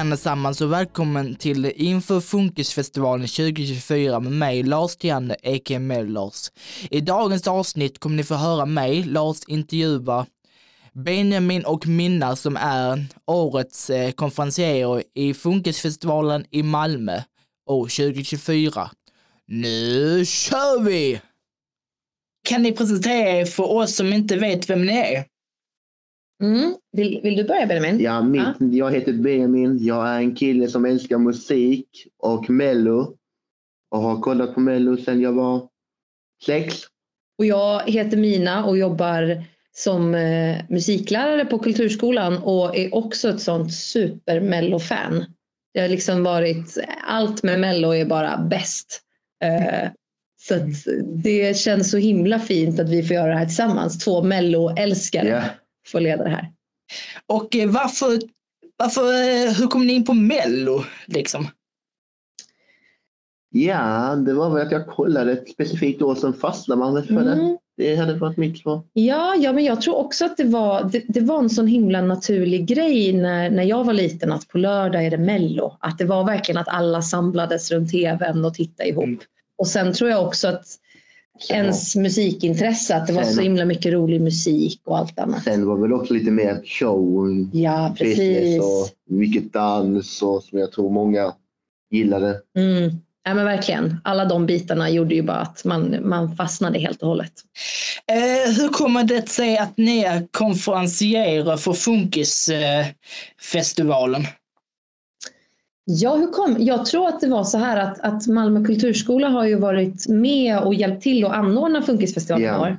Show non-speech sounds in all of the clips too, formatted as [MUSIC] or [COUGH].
allesammans och välkommen till Inför Funkisfestivalen 2024 med mig Lars Tiander, a.k.a. Mellars. I dagens avsnitt kommer ni få höra mig, Lars, intervjua Benjamin och Minna som är årets eh, konferencierer i Funkisfestivalen i Malmö år 2024. Nu kör vi! Kan ni presentera er för oss som inte vet vem ni är? Mm. Vill, vill du börja Benjamin? Ja, mitt, Ja. jag heter Benjamin. Jag är en kille som älskar musik och Mello. Och har kollat på Mello sedan jag var sex. Och jag heter Mina och jobbar som eh, musiklärare på Kulturskolan och är också ett sånt super Mello-fan. Det har liksom varit, allt med Mello är bara bäst. Eh, så det känns så himla fint att vi får göra det här tillsammans. Två Mello-älskare Ja. Får leda det här. Och eh, varför, varför, eh, hur kom ni in på Mello liksom? ja, det var väl att jag kollade ett specifikt år som fastnade man för det. Mm. Det hade varit mitt svar. Ja, ja, men jag tror också att det var, det, det var en sån himla naturlig grej när, när jag var liten att på lördag är det Mello. Att det var verkligen att alla samlades runt tvn och tittade ihop. Mm. Och sen tror jag också att ens musikintresse, att det var Sen- så himla mycket rolig musik och allt annat. Sen var väl också lite mer show, Ja, precis. och mycket dans och som jag tror många gillade. Mm. Ja, men verkligen. Alla de bitarna gjorde ju bara att man, man fastnade helt och hållet. Eh, hur kommer det sig att ni är konferencierer för Funkisfestivalen? Ja, hur kom? Jag tror att det var så här att, att Malmö kulturskola har ju varit med och hjälpt till att anordna Funkisfestivalen Ja. år.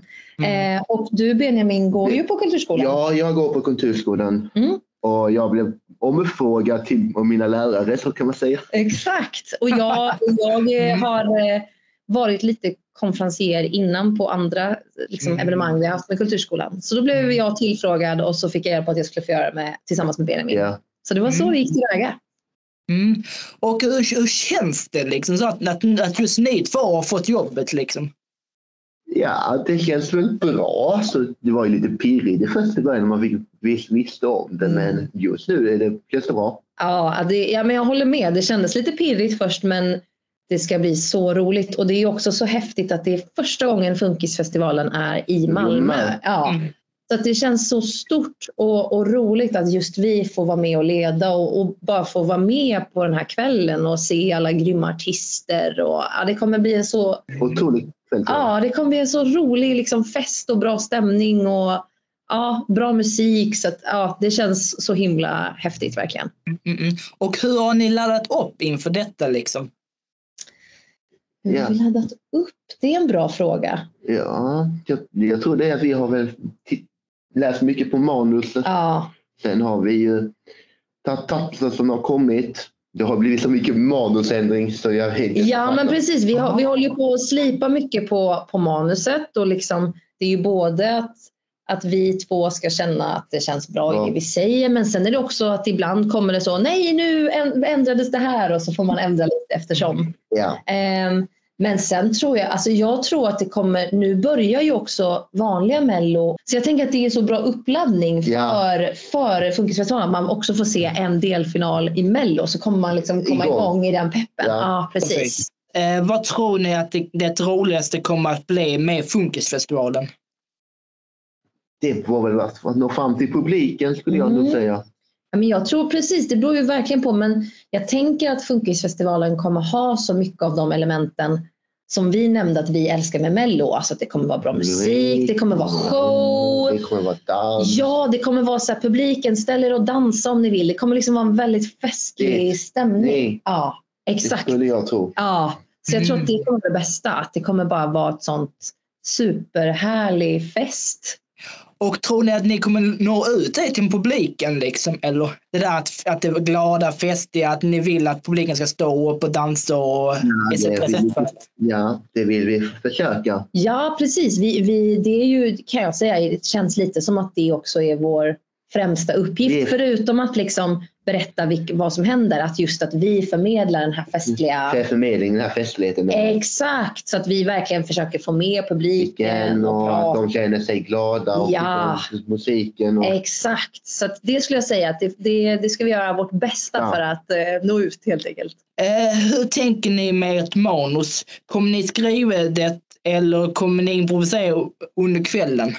Eh, och du Benjamin går ju på kulturskolan. Ja, jag går på Kulturskolan Mm. och jag blev omfrågad till mina lärare så kan man säga. Exakt. Och jag, jag eh, har eh, varit lite konferencier innan på andra liksom, Mm. evenemang vi har haft med kulturskolan. Så då blev jag tillfrågad och så fick jag hjälp att jag skulle få göra det med, tillsammans med Benjamin. Ja. Så det var så Mm. det gick tillväga. Mm. Och hur, hur känns det liksom så att, att, att just ni två har fått jobbet liksom? Ja, det känns väl bra. Så det var ju lite pirrigt i första början när man fick, vis, visste om det. Mm. Men just nu är det, känns det bra. Ja, det, ja, men jag håller med. Det kändes lite pirrigt först men det ska bli så roligt. Och det är också så häftigt att det är första gången Funkisfestivalen är i Malmö. Ja. Mm. Så att det känns så stort och, och roligt att just vi får vara med och leda och, och bara få vara med på den här kvällen och se alla grymma artister. Och, ja, det kommer bli en så, Otroligt ja, det kommer bli en så rolig liksom, fest och bra stämning och ja, bra musik. Så att, ja, det känns så himla häftigt verkligen. Mm, mm. Och hur har ni laddat upp inför detta liksom? Hur Ja. har vi laddat upp? Det är en bra fråga. Ja, jag, jag tror det är att vi har väl läst mycket på manuset. Ja, Sen har vi ju tagit tapsen som har kommit. Det har blivit så mycket manusändring så jag vet inte. ja men precis. Vi, har, vi håller på att slipa mycket på, på manuset och liksom, det är ju både att, att vi två ska känna att det känns bra Ja. i det vi säger men sen är det också att ibland kommer det så nej nu änd- ändrades det här och så får man ändra lite eftersom. Ja, Ehm, men sen tror jag, alltså jag tror att det kommer, nu börjar ju också vanliga mello. Så jag tänker att det är så bra uppladdning för, Ja. för Funkisfestivalen. Att man också får se en delfinal i mello så kommer man liksom komma Igång. igång, i den peppen. Ja, Ja. precis. Eh, vad tror ni att det, det roligaste kommer att bli med Funkisfestivalen? det var väl att, att nå fram till publiken skulle jag nog Mm. säga. Ja, men jag tror precis, det beror ju verkligen på men jag tänker att Funkisfestivalen kommer ha så mycket av de elementen som vi nämnde att vi älskar med mello. Alltså att det kommer vara bra musik, det kommer vara show. Det kommer vara dans. Ja, det kommer vara så här, publiken ställer och dansa om ni vill. Det kommer liksom vara en väldigt festlig Det- stämning. det- Ja, Det exakt. skulle jag tro. Ja, så jag tror Mm. att det kommer vara det bästa. Att det kommer bara vara ett sånt superhärlig fest. Och tror ni att ni kommer nå ut det till publiken liksom? Eller det där att, att det är glada, festiga, att ni vill att publiken ska stå upp och dansa och etc. det vill. Ja, det vill vi försöka. Ja, precis. Vi, vi, det är ju, kan jag säga, det känns lite som att det också är vår främsta uppgift. Det- Förutom att liksom berätta vilk, vad som händer. Att just att vi förmedlar den här festliga... För förmedling, den här festligheten. Exakt, så att vi verkligen försöker få med publiken och och att de känner sig glada och Ja. musiken. Och, Exakt, så att det skulle jag säga att det, det, det ska vi göra vårt bästa Ja. för att eh, nå ut helt enkelt. Eh, hur tänker ni med ert manus? Kommer ni skriva det eller kommer ni improvisera under kvällen?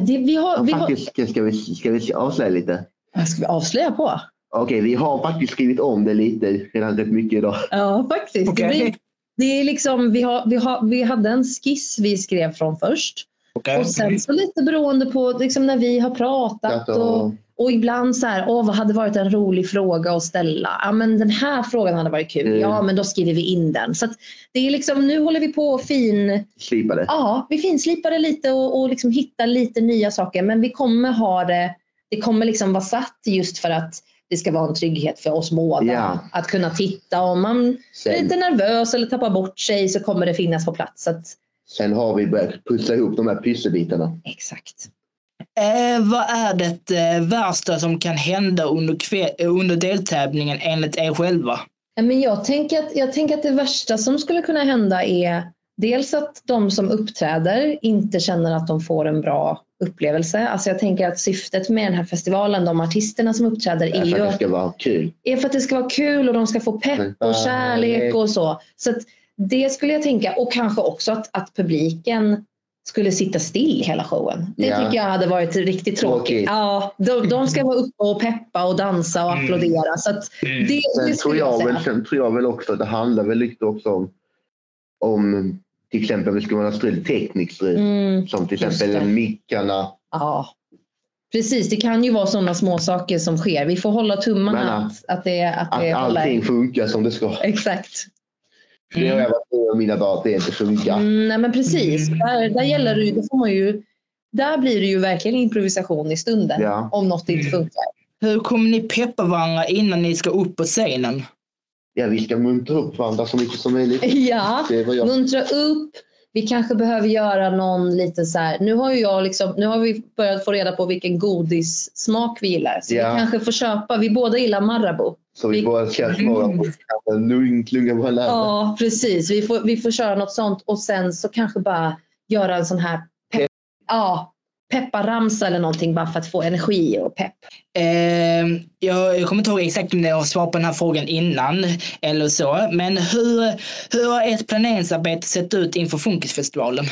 Det, vi har, Ja, vi har, faktiskt, ska, ska, vi, ska vi avslöja lite? ska vi avslöja på? Okej, vi har faktiskt skrivit om det lite redan rätt mycket idag. Ja, faktiskt. Okej. Det, blir, det är liksom, vi, har, vi, har, vi hade en skiss vi skrev från först. Okej. Och sen så lite beroende på liksom när vi har pratat och, och ibland så här, åh vad hade varit en rolig fråga att ställa? Ja men den här frågan hade varit kul. Mm. Ja men då skriver vi in den. Så det är liksom, nu håller vi på och fin, Slipa det. ja vi finslipar det lite och, och liksom hittar lite nya saker. Men vi kommer ha det, det kommer liksom vara satt just för att det ska vara en trygghet för oss båda. Ja. Att kunna titta om man är Sen, lite nervös eller tappar bort sig så kommer det finnas på plats. Så att, sen har vi börjat pussla ihop de här pusselbitarna. exakt. Eh, vad är det eh, värsta som kan hända under, eh, under deltävlingen enligt er själva? Ja, Men jag, tänker att, jag tänker att det värsta som skulle kunna hända är dels att de som uppträder inte känner att de får en bra upplevelse. Alltså jag tänker att syftet med den här festivalen, de artisterna som uppträder, är För ju att det ska vara kul. är för att det ska vara kul och de ska få pepp och kärlek och så. Så att det skulle jag tänka och kanske också att, att publiken skulle sitta still hela showen. Det Ja. tycker jag hade varit riktigt tråkigt. Tråkigt. Ja, de, de ska vara uppe och peppa och dansa och Mm. applådera. Så att det, det Sen tror, skulle jag väl, sen tror jag väl också att det handlar väl lite också om, om till exempel om det skulle något strul, tekniskt strul. Mm, Som till exempel det. mickarna. ja. Precis, det kan ju vara sådana små saker som sker. Vi får hålla tummarna Men, att, att det, att Att det håller. allting funkar som det ska. Exakt. Det har jag varit med om mina dagar att det inte funkar. Mm, nej men precis, Mm. där, där gäller det då får man ju, där blir det ju verkligen improvisation i stunden. Ja. Om något inte Mm. funkar. Hur kommer ni peppa varandra innan ni ska upp på scenen? Ja, vi ska muntra upp varandra så mycket som möjligt. [LAUGHS] Ja, jag. muntra upp. Vi kanske behöver göra någon lite så här. Nu har ju jag liksom, nu har vi börjat få reda på vilken godissmak vi gillar. Så Ja. vi kanske får köpa. Vi båda gillar Marabou. Så vi Vi- bara ska svara på en lugn klunga på varandra. Ja, precis. Vi får, vi får köra något sånt och sen så kanske bara göra en sån här pepp, ja, pepparramsa eller någonting bara för att få energi och pepp. Eh, jag, jag kommer inte ihåg exakt om ni har svarat på den här frågan innan eller så, men hur, hur har ert planeringsarbete sett ut inför Funkisfestivalen?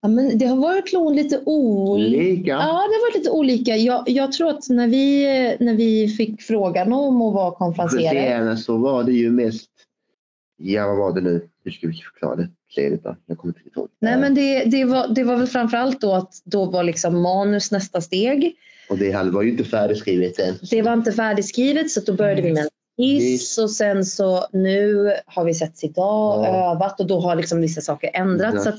Ja, men det har varit lite olika. Lika. Ja, det har varit lite olika. Jag, jag tror att när vi, när vi fick frågan om att vara konferenser. Justerande så var det ju mest, ja vad var det nu? Hur ska vi förklara det? Jag kommer inte ihåg. Nej, men det, det, var, det var väl framförallt då att då var liksom manus nästa steg. Och det var ju inte färdigskrivet än. Det var inte färdigskrivet så då började vi med en skiss och sen så nu har vi setts idag Ja. övat och då har liksom vissa saker ändrats. Ja.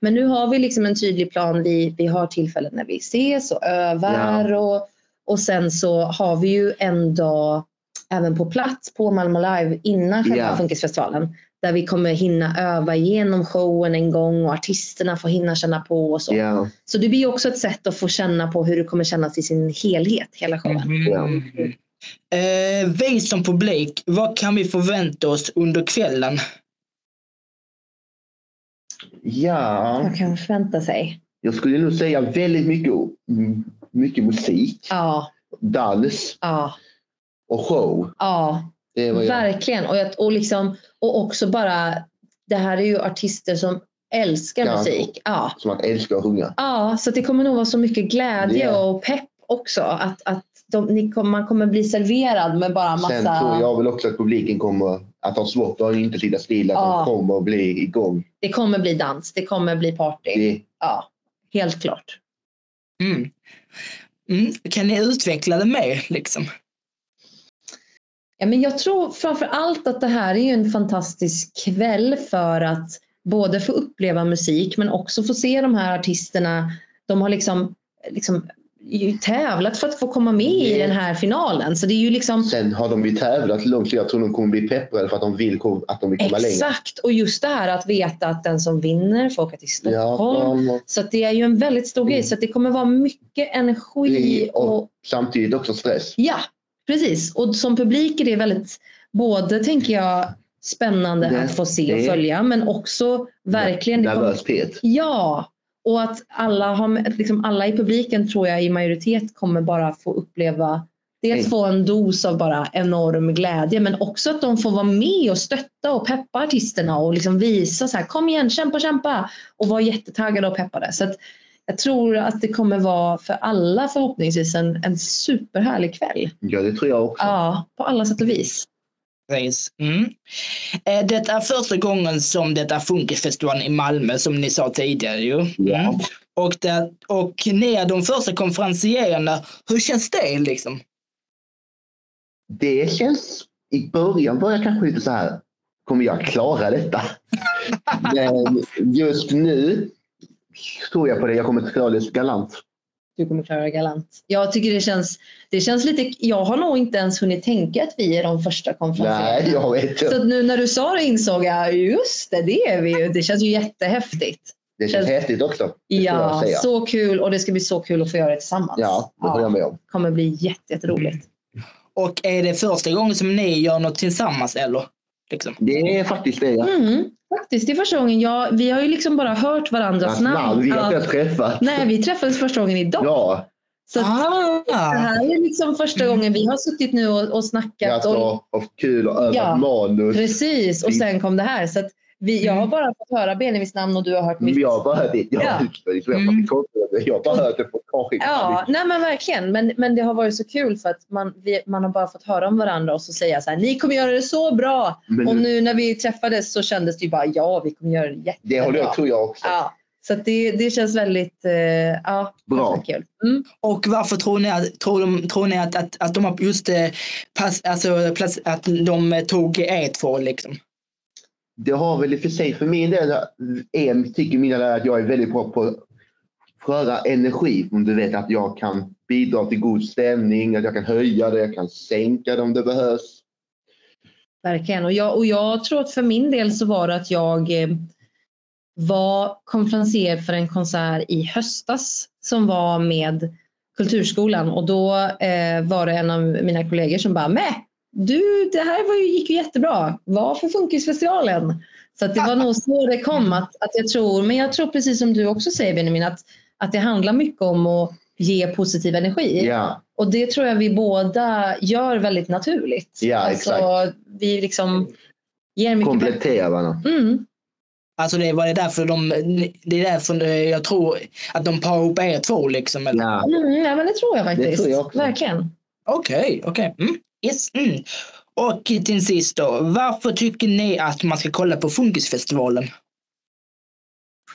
Men nu har vi liksom en tydlig plan. Vi, vi har tillfällen när vi ses och övar och, och sen så har vi ju en dag även på plats på Malmö Live innan själva Ja. Funkisfestivalen. Där vi kommer hinna öva igenom showen en gång och artisterna får hinna känna på och så. Ja. Så det blir också ett sätt att få känna på hur det kommer kännas i sin helhet, hela showen. Ja. Eh, vi som publik, vad kan vi förvänta oss under kvällen? Ja, Vad kan man förvänta sig? jag skulle nog säga väldigt mycket, mycket musik, Ja, dans ja, och show. ja, verkligen. Och, jag, och, liksom, och också bara, det här är ju artister som älskar Ja. musik. Ja. Som att älska att sjunga. ja, så det kommer nog vara så mycket glädje Ja. och pepp också. Att, att de, ni man kommer bli serverad med bara massa... Sen tror jag väl också att publiken kommer att ha svårt att inte sitta stilla. Att Ja. de kommer att bli igång. Det kommer bli dans, det kommer bli party. Det, Ja, helt klart. Mm. Mm. Kan ni utveckla det mer? Liksom? Ja, men jag tror framför allt att det här är ju en fantastisk kväll för att både få uppleva musik men också få se de här artisterna. De har liksom, liksom tävlat för att få komma med i den här finalen. Så det är ju liksom Sen har de ju tävlat långt så jag tror de kommer bli peppade för att de vill, att de vill komma längre. exakt. Och just det här att veta att den som vinner får åka till Stockholm. Ja, Så det är ju en väldigt stor grej. Mm. Så att det kommer vara mycket energi och och samtidigt också stress. Ja, precis. Och som publik är det väldigt, både tänker jag, spännande Det- att få se och följa men också verkligen kommer, Nervösitet. Ja, och att alla, har, liksom alla i publiken tror jag i majoritet kommer bara få uppleva Dels Mm. få en dos av bara enorm glädje men också att de får vara med och stötta och peppa artisterna och liksom visa så här kom igen, kämpa, kämpa och vara jättetaggade och peppade. Så att jag tror att det kommer vara för alla förhoppningsvis en, en superhärlig kväll. Ja, det tror jag också. Ja, på alla sätt och vis. Precis. Mm. Eh, Det är första gången som det är Funkisfestivalen i Malmö som ni sa tidigare ju. Ja. Mm. Och, det, och ni är de första konferencierna. Hur känns det liksom? Det känns, i början var jag kanske lite så här, kommer jag klara detta? [LAUGHS] Men just nu tror jag på det, jag kommer att klara det galant. Du kommer klara det galant. Jag tycker det känns, det känns lite, jag har nog inte ens hunnit tänka att vi är de första konferenserna. Nej, jag vet Så inte. nu när du sa det insåg jag, just det, det är vi ju. Det känns ju jättehäftigt. Det känns häftigt också. det Ja, så kul och det ska bli så kul att få göra det tillsammans. Ja, det håller jag med om. kommer bli jätte, jätteroligt. Och är det första gången som ni gör något tillsammans eller? Liksom. Det är faktiskt det. Ja. Mm, faktiskt, det är första gången. Jag, vi har ju liksom bara hört varandras Alltså, namn. vi har inte träffat. Nej, vi träffades första gången idag. Ja, Så att det Ah, här är liksom första gången vi har suttit nu och, och snackat. alltså, Och, och kul och övat Ja, manus. precis, och sen kom det här. Så att vi, jag har bara fått höra Benevis namn och du har hört mitt. Jag har bara hört det. Jag, Ja. jag, Mm. jag har bara hört det på kanske. Ja, nej men verkligen. Men, men det har varit så kul för att man, vi, man har bara fått höra om varandra och så säga så här, ni kommer göra det så bra. Men Och nu när vi träffades så kändes det ju bara, ja vi kommer göra det jättebra. det håller jag, tror jag också. Ja, så det, det känns väldigt eh, ja, Bra. kul. Mm. och varför tror ni att, tror de, tror ni att, att, att de har just eh, pass, alltså, plats, att de tog er två liksom? Det har väl i och för sig för min del, en tycker mina lärare att jag är väldigt bra på sköra energi. Om du vet att jag kan bidra till god stämning, att jag kan höja det, jag kan sänka det om det behövs. Verkligen. Och jag, och jag tror att för min del så var det att jag eh, var konferencier för en konsert i höstas som var med Kulturskolan och då eh, var det en av mina kollegor som bara med. du det här var ju, gick ju jättebra, varför Funkisfestivalen? Så att det var nog så det kom att, att jag tror, men jag tror precis som du också säger Benjamin att, att det handlar mycket om att ge positiv energi. Ja, Och det tror jag vi båda gör väldigt naturligt. Ja, alltså, exakt. Vi liksom ger mycket pepp. komplettera varandra. Mm, Alltså det var det därför de, det är därför jag tror att de parar ihop er två liksom. eller? Ja. mm, ja, men det tror jag faktiskt. Det tror jag också. Verkligen. Okej, okej. Mm. Yes. Mm. Och till sist då, varför tycker ni att man ska kolla på Funkisfestivalen?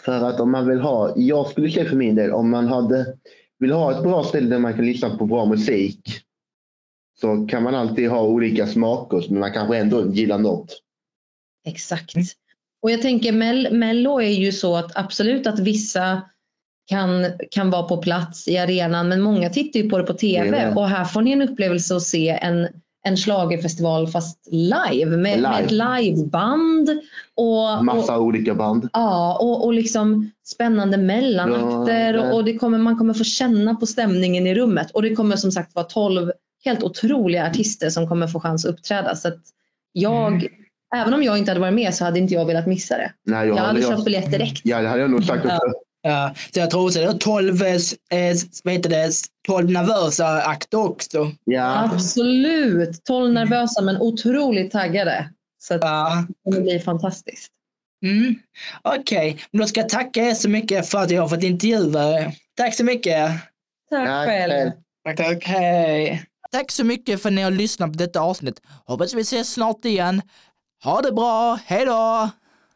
För att om man vill ha, jag skulle säga för min del, om man hade, vill ha ett bra ställe där man kan lyssna på bra musik så kan man alltid ha olika smaker men man kanske ändå gillar något. Exakt. Och jag tänker Mel Mello är ju så att absolut att vissa kan, kan vara på plats i arenan men många tittar ju på det på Det tv det. och här får ni en upplevelse att se en, en schlagerfestival fast live med, Live. med ett liveband. Och, och, Massa olika band. Ja, och, och liksom spännande mellanakter Ja, och, och det kommer, man kommer få känna på stämningen i rummet. Och det kommer som sagt vara 12 helt otroliga artister som kommer få chans att uppträda. Så att jag, Mm. även om jag inte hade varit med så hade inte jag velat missa det. Nej, Jag, hade jag, köpt biljett direkt. Ja, det hade jag nog sagt också. Ja, så jag tror också det är 12, eh, vad heter det, 12 nervösa akter också. Ja, Absolut! 12 nervösa men otroligt taggade. Så Ja. det kommer bli fantastiskt. Mm. Okej, men då ska jag tacka er så mycket för att jag har fått intervjua er. Tack så mycket. Tack Tack själv. själv. Tack, tack. Hej. Tack så mycket för att ni har lyssnat på detta avsnitt. Hoppas vi ses snart igen. Ha det bra. Hej då!